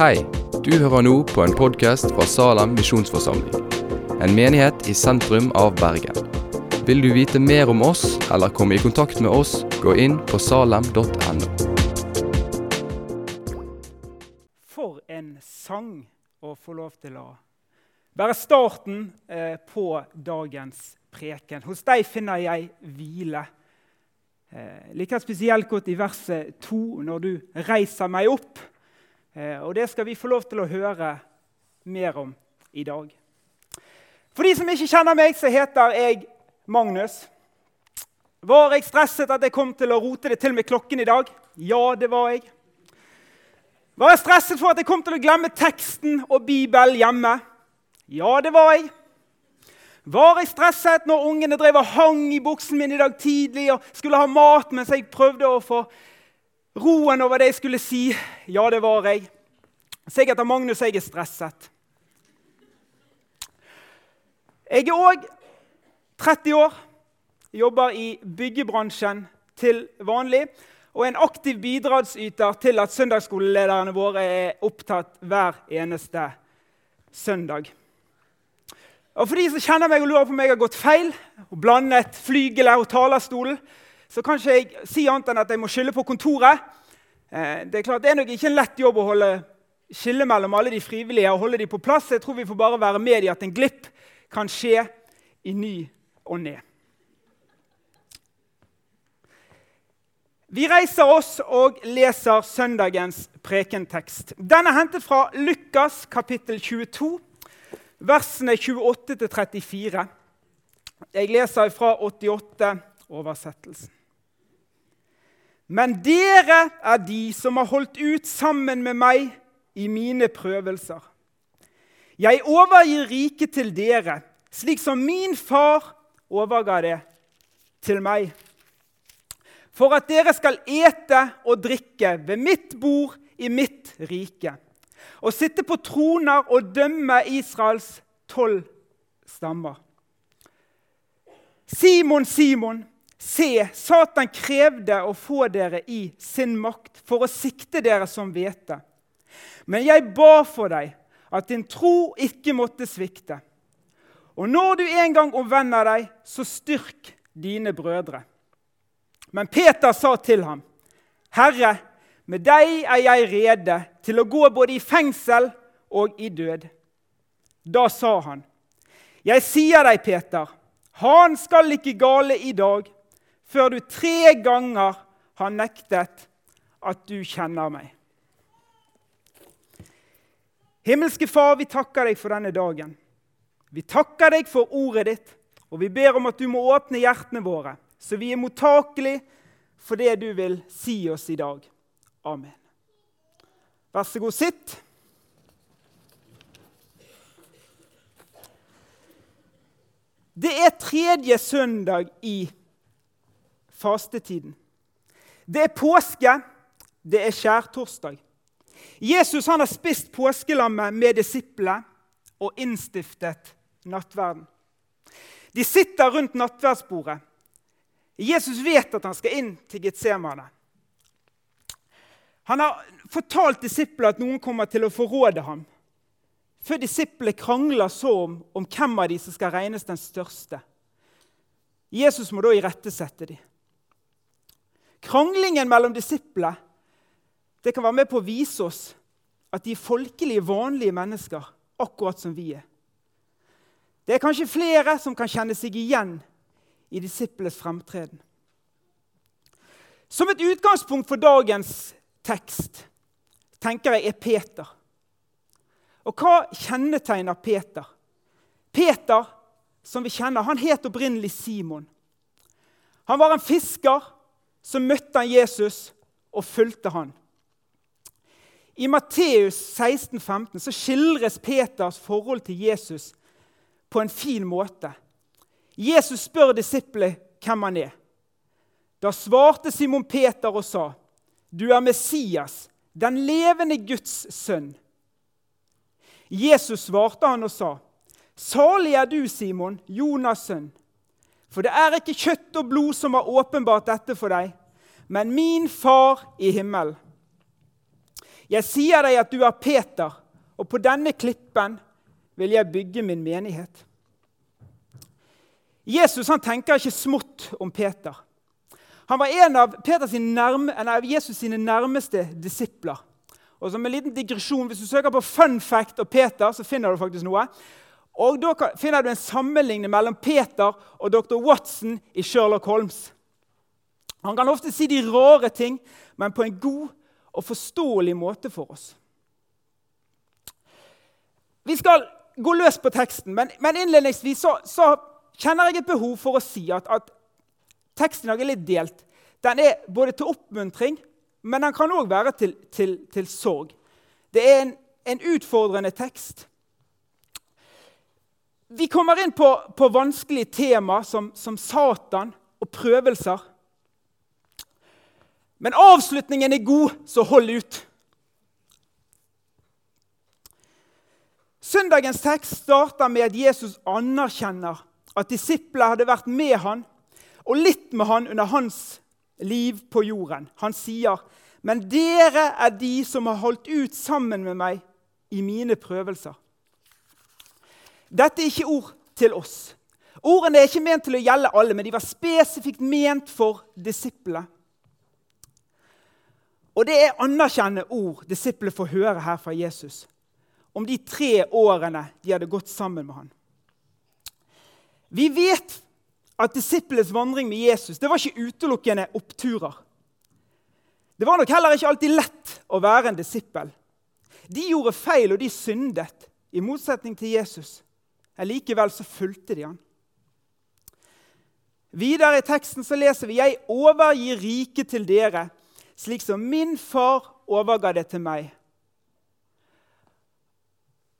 Hei, du hører nå på en podkast fra Salem misjonsforsamling. En menighet i sentrum av Bergen. Vil du vite mer om oss eller komme i kontakt med oss, gå inn på salem.no. For en sang å få lov til å være starten eh, på dagens preken. Hos deg finner jeg hvile. Eh, liker spesielt godt i verset to, når du reiser meg opp. Eh, og det skal vi få lov til å høre mer om i dag. For de som ikke kjenner meg, så heter jeg Magnus. Var jeg stresset at jeg kom til å rote det til med klokken i dag? Ja, det var jeg. Var jeg stresset for at jeg kom til å glemme teksten og Bibel hjemme? Ja, det var jeg. Var jeg stresset når ungene drev og hang i buksen min i dag tidlig og skulle ha mat mens jeg prøvde å få roen over det jeg skulle si? Ja, det var jeg. Så jeg Magnus, og jeg er stresset. Jeg er òg 30 år, jobber i byggebransjen til vanlig og er en aktiv bidragsyter til at søndagsskolelederne våre er opptatt hver eneste søndag. Og For de som kjenner meg og lurer på om jeg har gått feil og blandet flygelet og talerstolen, så kan ikke jeg si annet enn at jeg må skylde på kontoret. Eh, det er klart, det er nok ikke en lett jobb å holde skille mellom alle de frivillige og holde de på plass. Jeg tror vi får bare være med i at en glipp kan skje i ny og ned. Vi reiser oss og leser søndagens prekentekst. Den er hentet fra Lukas kapittel 22, versene 28-34. Jeg leser fra 88-oversettelsen. Men dere er de som har holdt ut sammen med meg i mine prøvelser. Jeg overgir riket til dere, slik som min far overga det til meg for at dere skal ete og drikke ved mitt bord i mitt rike, og sitte på troner og dømme Israels tolv stammer. Simon, Simon, se, Satan krevde å få dere i sin makt for å sikte dere som hvete. Men jeg ba for deg at din tro ikke måtte svikte. Og når du en gang omvender deg, så styrk dine brødre. Men Peter sa til ham, 'Herre, med deg er jeg rede til å gå både i fengsel og i død.' Da sa han, 'Jeg sier deg, Peter, han skal ikke gale i dag før du tre ganger har nektet at du kjenner meg.' Himmelske Far, vi takker deg for denne dagen. Vi takker deg for ordet ditt, og vi ber om at du må åpne hjertene våre så vi er mottakelige for det du vil si oss i dag. Amen. Vær så god, sitt. Det er tredje søndag i fastetiden. Det er påske, det er skjærtorsdag. Jesus har spist påskelammet med disiplene og innstiftet nattverden. De sitter rundt nattverdsbordet. Jesus vet at han skal inn til Getsemane. Han har fortalt disiplene at noen kommer til å forråde ham. Før disiplene krangler så om, om hvem av de som skal regnes den største. Jesus må da irettesette dem. Kranglingen mellom disiplene det kan være med på å vise oss at de er folkelige, vanlige mennesker, akkurat som vi er. Det er kanskje flere som kan kjenne seg igjen i disiplenes fremtreden. Som et utgangspunkt for dagens tekst tenker jeg er Peter. Og hva kjennetegner Peter? Peter, som vi kjenner, han het opprinnelig Simon. Han var en fisker som møtte han Jesus og fulgte han. I Matteus 16, 15, så skildres Peters forhold til Jesus på en fin måte. Jesus spør disiplet hvem han er. Da svarte Simon Peter og sa, 'Du er Messias, den levende Guds sønn.' Jesus svarte han og sa, 'Salig er du, Simon, Jonas' sønn.' For det er ikke kjøtt og blod som har åpenbart dette for deg, men min far i himmelen. Jeg sier deg at du er Peter, og på denne klippen vil jeg bygge min menighet. Jesus han tenker ikke smått om Peter. Han var en av nærme, Jesus sine nærmeste disipler. Og som en liten digresjon, Hvis du søker på 'fun fact' og Peter, så finner du faktisk noe. Og Da finner du en sammenligning mellom Peter og dr. Watson i Sherlock Holmes. Han kan ofte si de rare ting, men på en god og forståelig måte for oss. Vi skal gå løs på teksten, men, men innledningsvis så, så, kjenner jeg et behov for å si at, at teksten i dag er litt delt. Den er både til oppmuntring, men den kan òg være til, til, til, sorg. Det er en, en, utfordrende tekst. Vi kommer inn på, på vanskelige tema som, som Satan og prøvelser. Men avslutningen er god, så hold ut. Søndagens tekst starter med at Jesus anerkjenner at disiplene hadde vært med han og litt med han under hans liv på jorden. Han sier, 'Men dere er de som har holdt ut sammen med meg i mine prøvelser.' Dette er ikke ord til oss. Ordene er ikke ment til å gjelde alle, men de var spesifikt ment for disiplene. Og det er anerkjennende ord disiplene får høre her fra Jesus om de tre årene de hadde gått sammen med ham. Vi vet at disiplenes vandring med Jesus det var ikke utelukkende oppturer. Det var nok heller ikke alltid lett å være en disippel. De gjorde feil, og de syndet, i motsetning til Jesus. Likevel så fulgte de han. Videre i teksten så leser vi «Jeg overgir riket til dere, slik som min far overga det til meg.»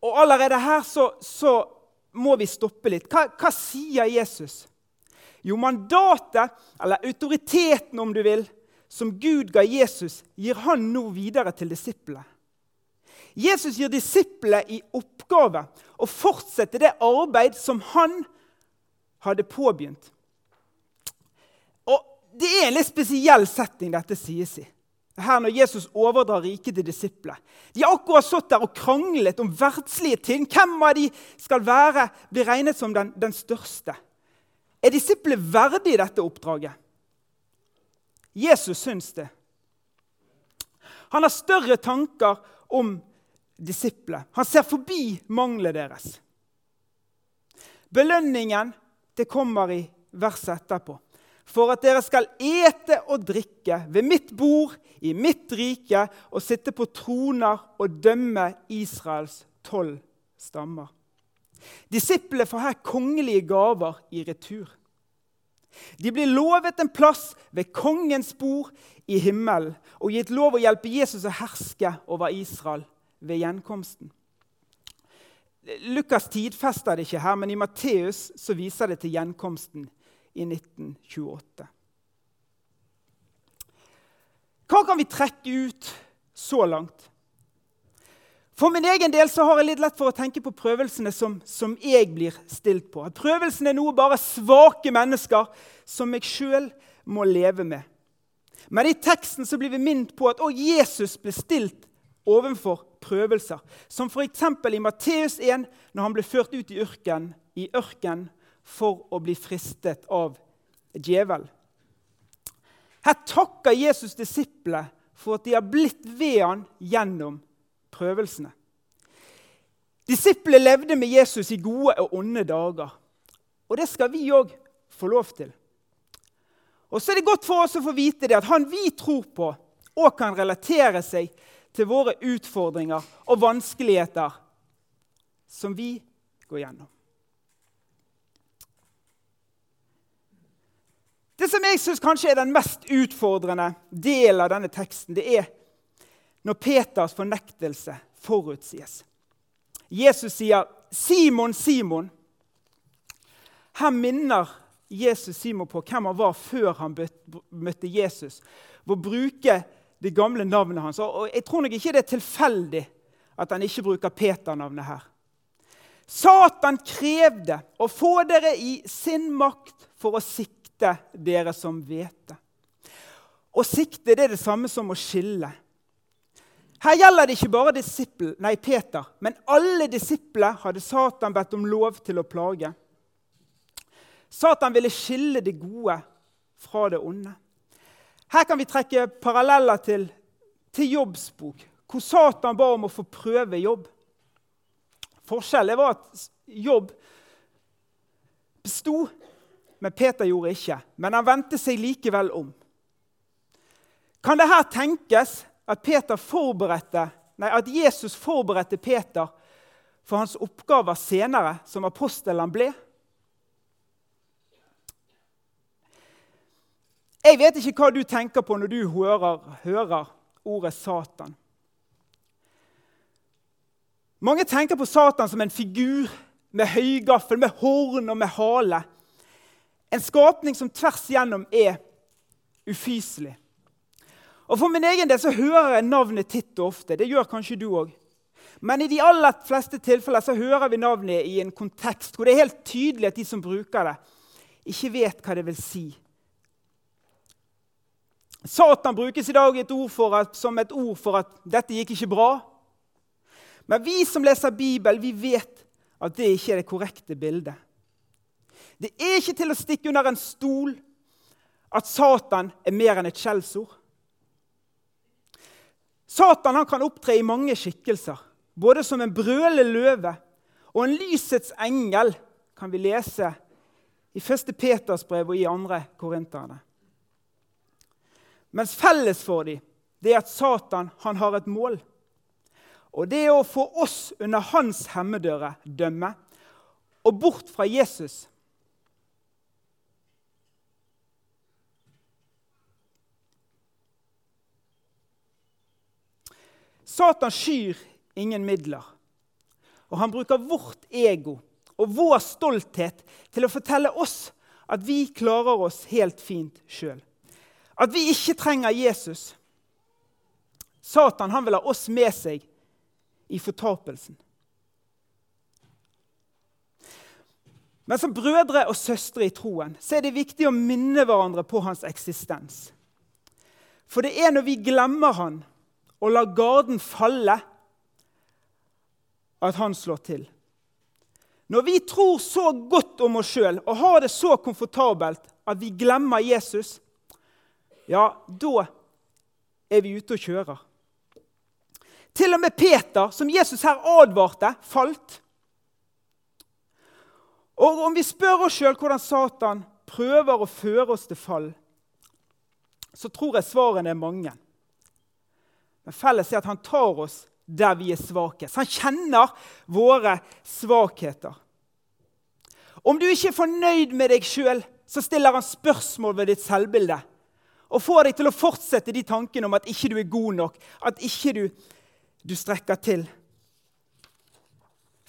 Og Allerede her så, så må vi stoppe litt. Hva, hva sier Jesus? Jo, mandatet, eller autoriteten om du vil, som Gud ga Jesus, gir han nå videre til disiplene. Jesus gir disiplene i oppgave å fortsette det arbeid som han hadde påbegynt. Og Det er en litt spesiell setting dette sies i. Her når Jesus overdrar riket til disiplene. De har akkurat stått der og kranglet om verdslige ting. Hvem av de skal være, bli regnet som den, den største? Er disiplene verdig dette oppdraget? Jesus syns det. Han har større tanker om disiplene. Han ser forbi manglet deres. Belønningen det kommer i verset etterpå. For at dere skal ete og drikke ved mitt bord i mitt rike og sitte på troner og dømme Israels tolv stammer. Disiplene får her kongelige gaver i retur. De blir lovet en plass ved kongens bord i himmelen og gitt lov å hjelpe Jesus å herske over Israel ved gjenkomsten. Lukas tidfester det ikke her, men i Matteus så viser det til gjenkomsten i 1928. Hva kan vi trekke ut så langt? For min egen del så har jeg litt lett for å tenke på prøvelsene som, som jeg blir stilt på. At prøvelsene er noe bare svake mennesker som jeg sjøl må leve med. Men i teksten så blir vi minnet på at òg Jesus ble stilt overfor prøvelser. Som f.eks. i Matteus 1, når han ble ført ut i ørken, i ørken for å bli fristet av djevel. Her takker Jesus disiplene for at de har blitt ved han gjennom prøvelsene. Disiplene levde med Jesus i gode og onde dager. Og det skal vi òg få lov til. Og så er det godt for oss å få vite det at han vi tror på, òg kan relatere seg til våre utfordringer og vanskeligheter som vi går gjennom. Det som jeg syns kanskje er den mest utfordrende delen av denne teksten, det er når Peters fornektelse forutsies. Jesus sier, 'Simon, Simon'. Her minner Jesus Simon på hvem han var før han møtte Jesus. Hvor å det gamle navnene hans. Og Jeg tror nok ikke det er tilfeldig at han ikke bruker Peter-navnet her. Satan krevde å få dere i sin makt for å sikte dere som hvete. Å sikte det er det samme som å skille. Her gjelder det ikke bare disippel, nei, Peter, men alle disipler hadde Satan bedt om lov til å plage. Satan ville skille det gode fra det onde. Her kan vi trekke paralleller til, til Jobbs bok, hvor Satan ba om å få prøve jobb. Forskjellen var at jobb besto, men Peter gjorde ikke. Men han vendte seg likevel om. Kan det her tenkes at, nei, at Jesus forberedte Peter for hans oppgaver senere, som apostel han ble? Jeg vet ikke hva du tenker på når du hører, hører ordet Satan. Mange tenker på Satan som en figur med høygaffel, med horn og med hale. En skapning som tvers igjennom er ufyselig. Og For min egen del så hører jeg navnet titt og ofte. Det gjør kanskje du òg. Men i de aller fleste tilfeller så hører vi navnet i en kontekst hvor det er helt tydelig at de som bruker det, ikke vet hva det vil si. Satan brukes i dag et at, som et ord for at 'dette gikk ikke bra'. Men vi som leser Bibelen, vi vet at det ikke er det korrekte bildet. Det er ikke til å stikke under en stol at Satan er mer enn et skjellsord. Satan kan opptre i mange skikkelser, både som en brølende løve og en lysets engel, kan vi lese i 1. Peters brev og i 2. Korinterne. Mens felles for dem det er at Satan han har et mål. Og det er å få oss under hans hemmedøre dømme og bort fra Jesus. Satan skyr ingen midler. Og han bruker vårt ego og vår stolthet til å fortelle oss at vi klarer oss helt fint sjøl. At vi ikke trenger Jesus. Satan han vil ha oss med seg i fortapelsen. Men som brødre og søstre i troen så er det viktig å minne hverandre på hans eksistens. For det er når vi glemmer han og lar garden falle, at han slår til. Når vi tror så godt om oss sjøl og har det så komfortabelt at vi glemmer Jesus, ja, da er vi ute og kjører. Til og med Peter, som Jesus her advarte, falt. Og om vi spør oss sjøl hvordan Satan prøver å føre oss til fall, så tror jeg svarene er mange. Men felles er at han tar oss der vi er svakest. Han kjenner våre svakheter. Om du ikke er fornøyd med deg sjøl, så stiller han spørsmål ved ditt selvbilde og får deg til å fortsette de tankene om at ikke du er god nok, at ikke du du strekker til.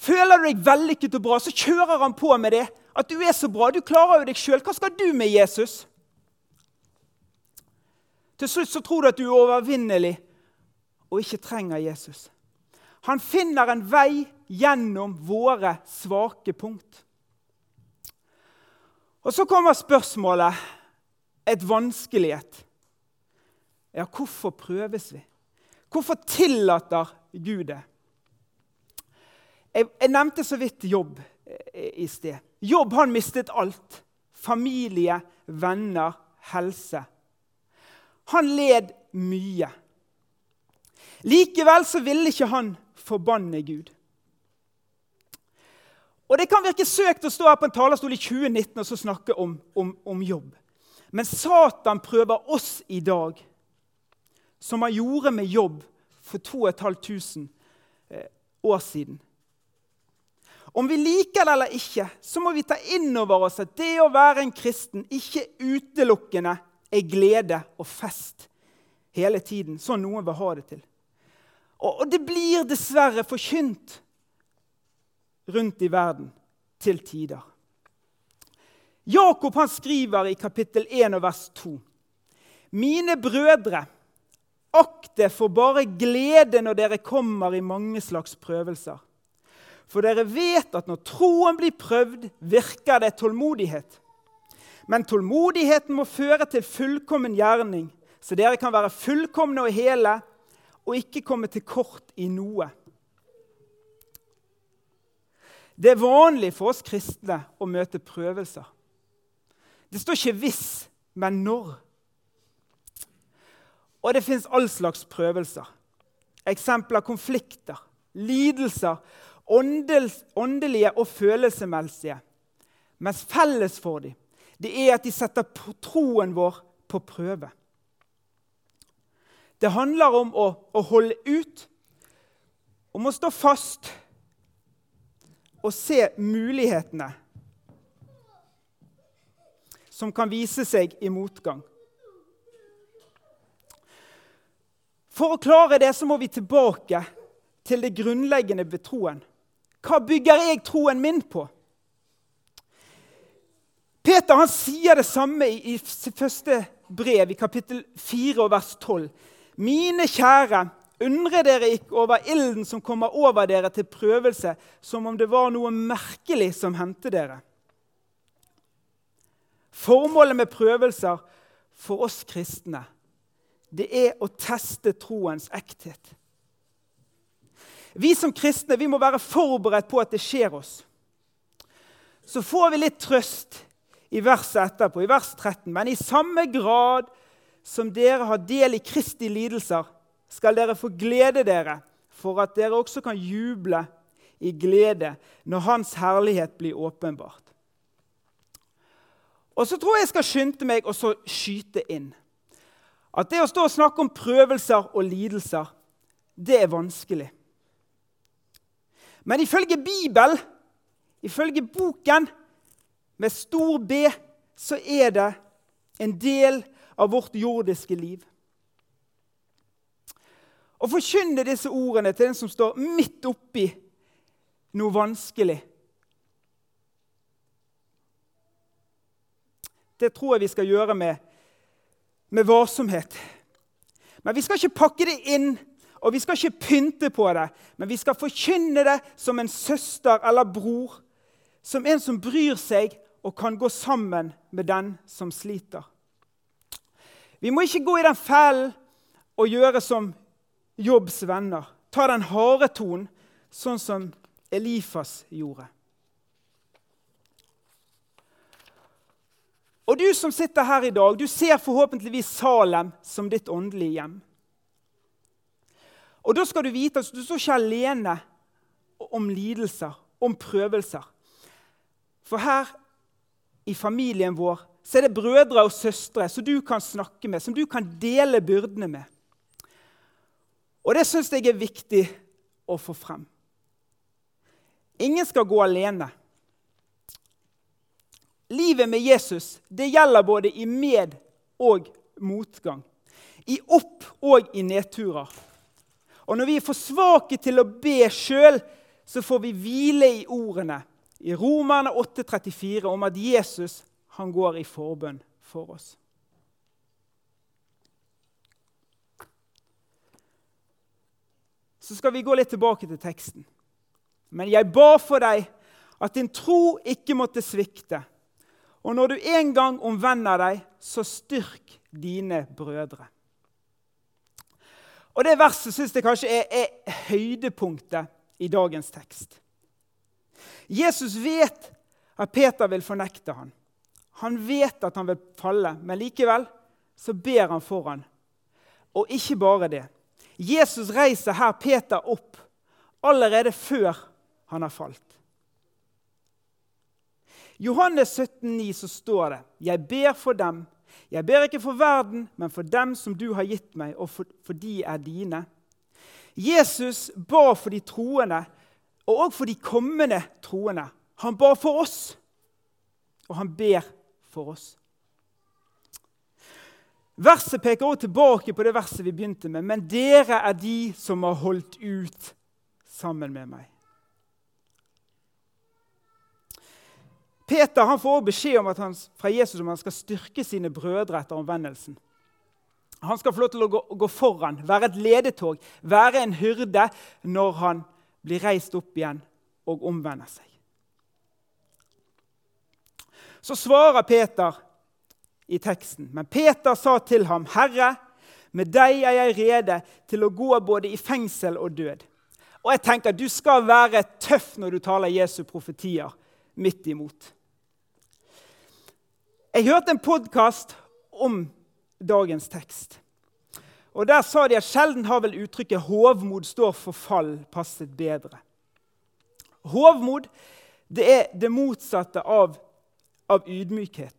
Føler du deg vellykket og bra, så kjører han på med det. At du er så bra. Du klarer jo deg sjøl. Hva skal du med Jesus? Til slutt så tror du at du er overvinnelig og ikke trenger Jesus. Han finner en vei gjennom våre svake punkt. Og så kommer spørsmålet, et vanskelighet. Ja, hvorfor prøves vi? Hvorfor tillater Gud det? Jeg, jeg nevnte så vidt jobb eh, i sted. Jobb han mistet alt. Familie, venner, helse. Han led mye. Likevel så ville ikke han forbanne Gud. Og Det kan virke søkt å stå her på en talerstol i 2019 og snakke om, om, om jobb. Men Satan prøver oss i dag som han gjorde med jobb for 2500 eh, år siden. Om vi liker det eller ikke, så må vi ta inn over oss at det å være en kristen ikke utelukkende er glede og fest hele tiden, sånn noen vil ha det til. Og, det blir dessverre forkynt rundt i verden til tider. Jakob han skriver i kapittel 1 og vers 2.: Mine brødre, Akt det for bare glede når dere kommer i mange slags prøvelser. For dere vet at når troen blir prøvd, virker det tålmodighet. Men tålmodigheten må føre til fullkommen gjerning, så dere kan være fullkomne og hele og ikke komme til kort i noe. Det er vanlig for oss kristne å møte prøvelser. Det står ikke 'hvis', men 'når'. Og det fins all slags prøvelser. Eksempler konflikter, lidelser, åndelige og følelsesmessige. Mens felles for dem det er at de setter troen vår på prøve. Det handler om å, å holde ut, om å stå fast og se mulighetene som kan vise seg i motgang. For å klare det så må vi tilbake til det grunnleggende ved troen. Hva bygger jeg troen min på? Peter han sier det samme i, sitt første brev, i kapittel 4 og vers 12. Mine kjære, undre dere ikke over ilden som kommer over dere til prøvelse, som om det var noe merkelig som hendte dere. Formålet med prøvelser for oss kristne det er å teste troens ekthet. Vi som kristne vi må være forberedt på at det skjer oss. Så får vi litt trøst i verset etterpå, i vers 13. Men i samme grad som dere har del i Kristi lidelser, skal dere få glede dere, for at dere også kan juble i glede når Hans herlighet blir åpenbart. Og så tror jeg jeg skal skynde meg og så skyte inn at det å stå og snakke om prøvelser og lidelser, det er vanskelig. Men ifølge Bibelen, ifølge boken, med stor B, så er det en del av vårt jordiske liv. Å forkynne disse ordene til den som står midt oppi noe vanskelig Det tror jeg vi skal gjøre med, med varsomhet. Men vi skal ikke pakke det inn, og vi skal ikke pynte på det. Men vi skal forkynne det som en søster eller bror, som en som bryr seg og kan gå sammen med den som sliter. Vi må ikke gå i den fellen og gjøre som Jobbs venner. Ta den harde tonen, sånn som Elifas gjorde. Og du som sitter her i dag, du ser forhåpentligvis Salem som ditt åndelige hjem. Og da skal du vite at du står ikke alene om lidelser, om prøvelser. For her i familien vår, så er det brødre og søstre som du kan snakke med, som du kan dele byrdene med. Og det syns jeg er viktig å få frem. Ingen skal gå alene. Livet med Jesus det gjelder både i med- og motgang. I opp- og i nedturer. Og når vi er for svake til å be sjøl, så får vi hvile i ordene i Romerne 8,34 om at Jesus han går i forbønn for oss. Så skal vi gå litt tilbake til teksten. Men jeg ba for deg at din tro ikke måtte svikte. Og når du en gang omvender deg, så styrk dine brødre. Og Det verset syns jeg kanskje er, er høydepunktet i dagens tekst. Jesus vet at Peter vil fornekte ham. Han vet at han vil falle, men likevel så ber han for ham. Og ikke bare det. Jesus reiser her Peter opp allerede før han har falt. Johannes 17, 17,9 så står det.: Jeg ber for dem. Jeg ber ikke for verden, men for dem som du har gitt meg, og for, for de er dine. Jesus ba for de troende og òg for de kommende troende. Han ba for oss, og han ber for oss. Verset peker også tilbake på det verset vi begynte med. Men dere er de som har holdt ut sammen med meg. Peter han får beskjed han, fra Jesus om han skal styrke sine brødre etter omvendelsen. Han skal få lov til å gå, gå foran, være et ledetog, være en hyrde når han blir reist opp igjen og omvender seg. Så svarer Peter i teksten, men Peter sa til ham, 'Herre, Med deg er jeg rede til å gå både i fengsel og død. Og jeg tenker Du skal være tøff når du taler Jesu profetier midt imot. Jeg hørte en podkast om dagens tekst. Og Der sa de at sjelden har vel uttrykket 'hovmod står for fall' passet bedre. Hovmod det er det motsatte av, av ydmykhet.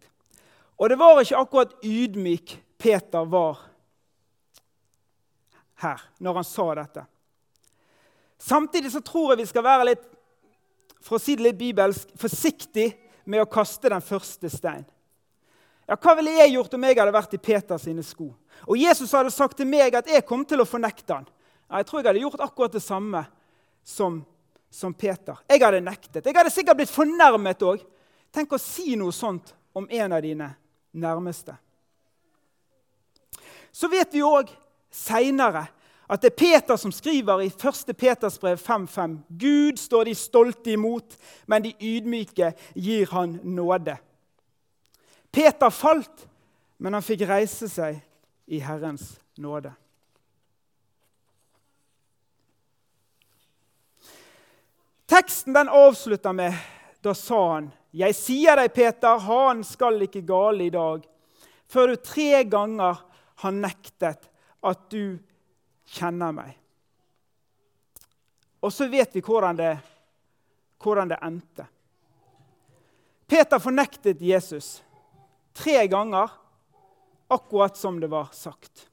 Og det var ikke akkurat ydmyk Peter var her når han sa dette. Samtidig så tror jeg vi skal være litt for å si det litt bibelsk, forsiktig med å kaste den første stein. Ja, Hva ville jeg gjort om jeg hadde vært i Peters sko? Og Jesus hadde sagt til meg at jeg kom til å fornekte han. Ja, jeg tror jeg hadde gjort akkurat det samme som, som Peter. Jeg hadde nektet. Jeg hadde sikkert blitt fornærmet òg. Tenk å si noe sånt om en av dine nærmeste. Så vet vi òg seinere at det er Peter som skriver i 1. Peters brev 5.5.: Gud står de stolte imot, men de ydmyke gir han nåde. Peter falt, men han fikk reise seg i Herrens nåde. Teksten den avslutter med da sa han, 'Jeg sier deg, Peter, han skal ikke gale i dag.' Før du tre ganger har nektet at du kjenner meg. Og så vet vi hvordan det, hvordan det endte. Peter fornektet Jesus tre ganger, akkurat som det var sagt.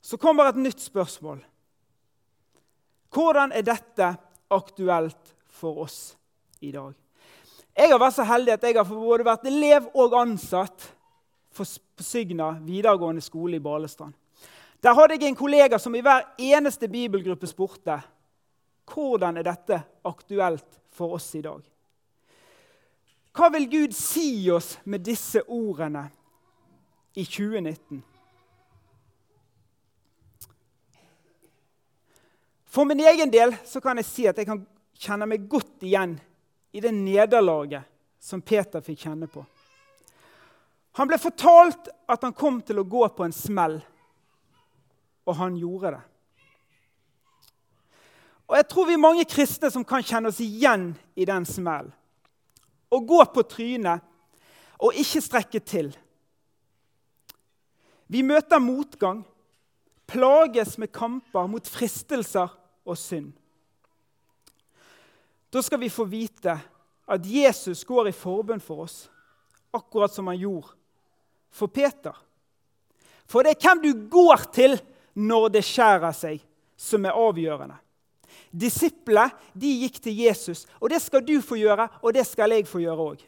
Så kommer et nytt spørsmål. Hvordan er dette aktuelt for oss i dag? Jeg har vært så heldig at jeg har både vært elev og ansatt på Sygna videregående skole i Balestrand. Der hadde jeg en kollega som i hver eneste bibelgruppe spurte hvordan er dette aktuelt for oss i dag. Hva vil Gud si oss med disse ordene i 2019? For min egen del så kan jeg si at jeg kan kjenne meg godt igjen i det nederlaget som Peter fikk kjenne på. Han ble fortalt at han kom til å gå på en smell, og han gjorde det. Og Jeg tror vi er mange kristne som kan kjenne oss igjen i den smellen. Å gå på trynet og ikke strekke til. Vi møter motgang, plages med kamper mot fristelser og synd. Da skal vi få vite at Jesus går i forbønn for oss, akkurat som han gjorde for Peter. For det er hvem du går til når det skjærer seg, som er avgjørende. Disiplene de gikk til Jesus, og det skal du få gjøre, og det skal jeg få gjøre òg.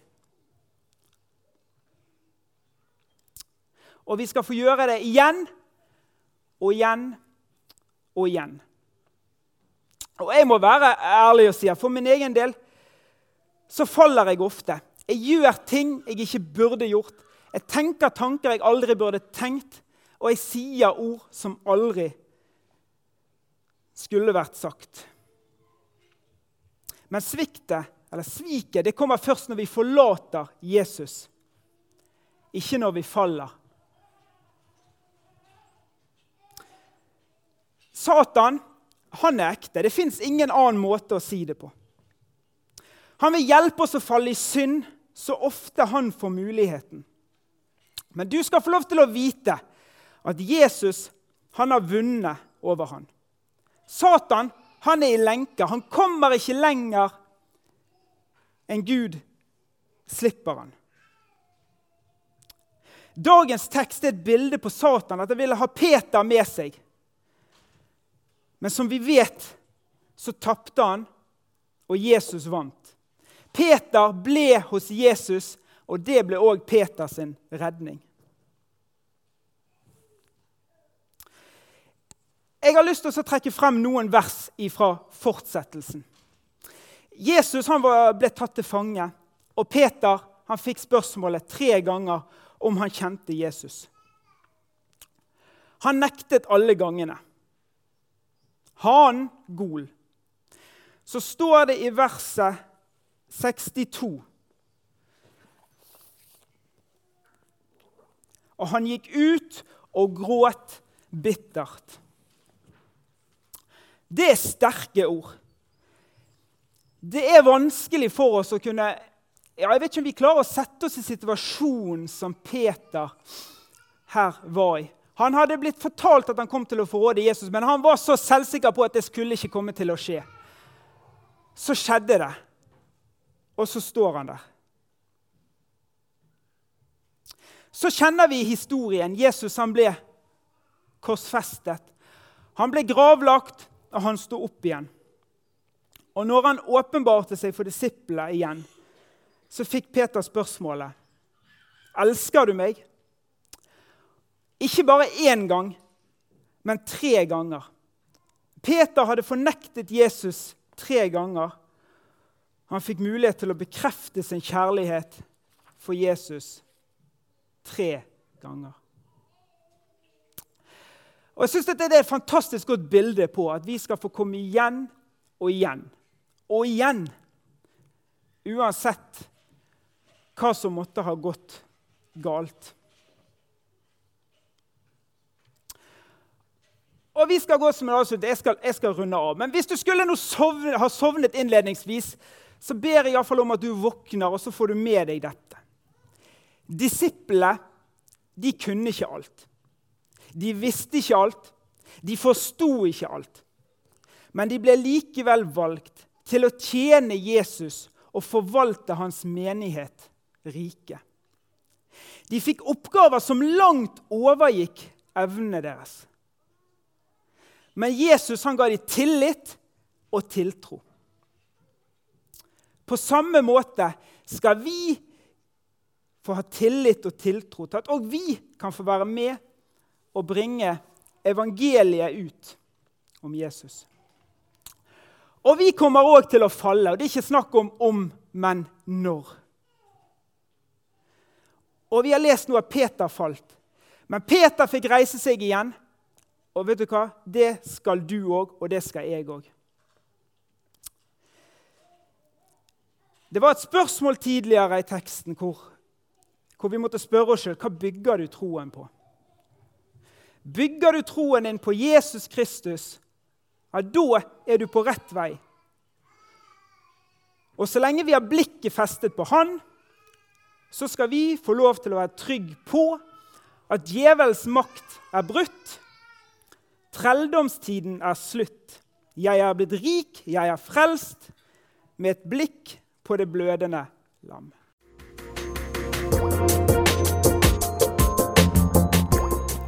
Og vi skal få gjøre det igjen og igjen og igjen. Og jeg må være ærlig og si at for min egen del så faller jeg ofte. Jeg gjør ting jeg ikke burde gjort. Jeg tenker tanker jeg aldri burde tenkt, og jeg sier ord som aldri skulle vært sagt. Men sviktet, eller sviket, det kommer først når vi forlater Jesus, ikke når vi faller. Satan han er ekte. Det fins ingen annen måte å si det på. Han vil hjelpe oss å falle i synd så ofte han får muligheten. Men du skal få lov til å vite at Jesus han har vunnet over han. Satan han er i lenker. Han kommer ikke lenger enn Gud slipper han. Dagens tekst er et bilde på Satan, at han ville ha Peter med seg. Men som vi vet, så tapte han, og Jesus vant. Peter ble hos Jesus og det ble òg Peters redning. Jeg har lyst til å trekke frem noen vers fra fortsettelsen. Jesus var, ble tatt til fange, og Peter fikk spørsmålet tre ganger om han kjente Jesus. Han nektet alle gangene. Han gol. Så står det i verset 62 og han gikk ut og gråt bittert. Det er sterke ord. Det er vanskelig for oss å kunne ja, Jeg vet ikke om vi klarer å sette oss i situasjonen som Peter her var i. Han hadde blitt fortalt at han kom til å forråde Jesus, men han var så selvsikker på at det skulle ikke komme til å skje. Så skjedde det, og så står han der. Så kjenner vi historien. Jesus han ble korsfestet. Han ble gravlagt, og han sto opp igjen. Og når han åpenbarte seg for disiplene igjen, så fikk Peter spørsmålet Elsker du meg? Ikke bare én gang, men tre ganger. Peter hadde fornektet Jesus tre ganger. Han fikk mulighet til å bekrefte sin kjærlighet for Jesus tre ganger. Og jeg synes Det er et fantastisk godt bilde på at vi skal få komme igjen og igjen og igjen. Uansett hva som måtte ha gått galt. Og vi skal gå som en avslutt. Jeg jeg skal runde av. Men hvis du skulle sovne, ha sovnet innledningsvis, så ber jeg iallfall om at du våkner, og så får du med deg dette. Disiplene de kunne ikke alt. De visste ikke alt. De forsto ikke alt. Men de ble likevel valgt til å tjene Jesus og forvalte hans menighet rike. De fikk oppgaver som langt overgikk evnene deres. Men Jesus han ga dem tillit og tiltro. På samme måte skal vi få ha tillit og tiltro til at òg vi kan få være med og bringe evangeliet ut om Jesus. Og vi kommer òg til å falle. og Det er ikke snakk om om, men når. Og Vi har lest nå at Peter falt. Men Peter fikk reise seg igjen. Og vet du hva? Det skal du òg, og det skal jeg òg. Det var et spørsmål tidligere i teksten hvor, hvor vi måtte spørre oss sjøl hva bygger du troen på. Bygger du troen din på Jesus Kristus, ja, da er du på rett vei. Og så lenge vi har blikket festet på Han, så skal vi få lov til å være trygg på at djevelens makt er brutt. Trelldomstiden er slutt. Jeg er blitt rik, jeg er frelst, med et blikk på det blødende lam.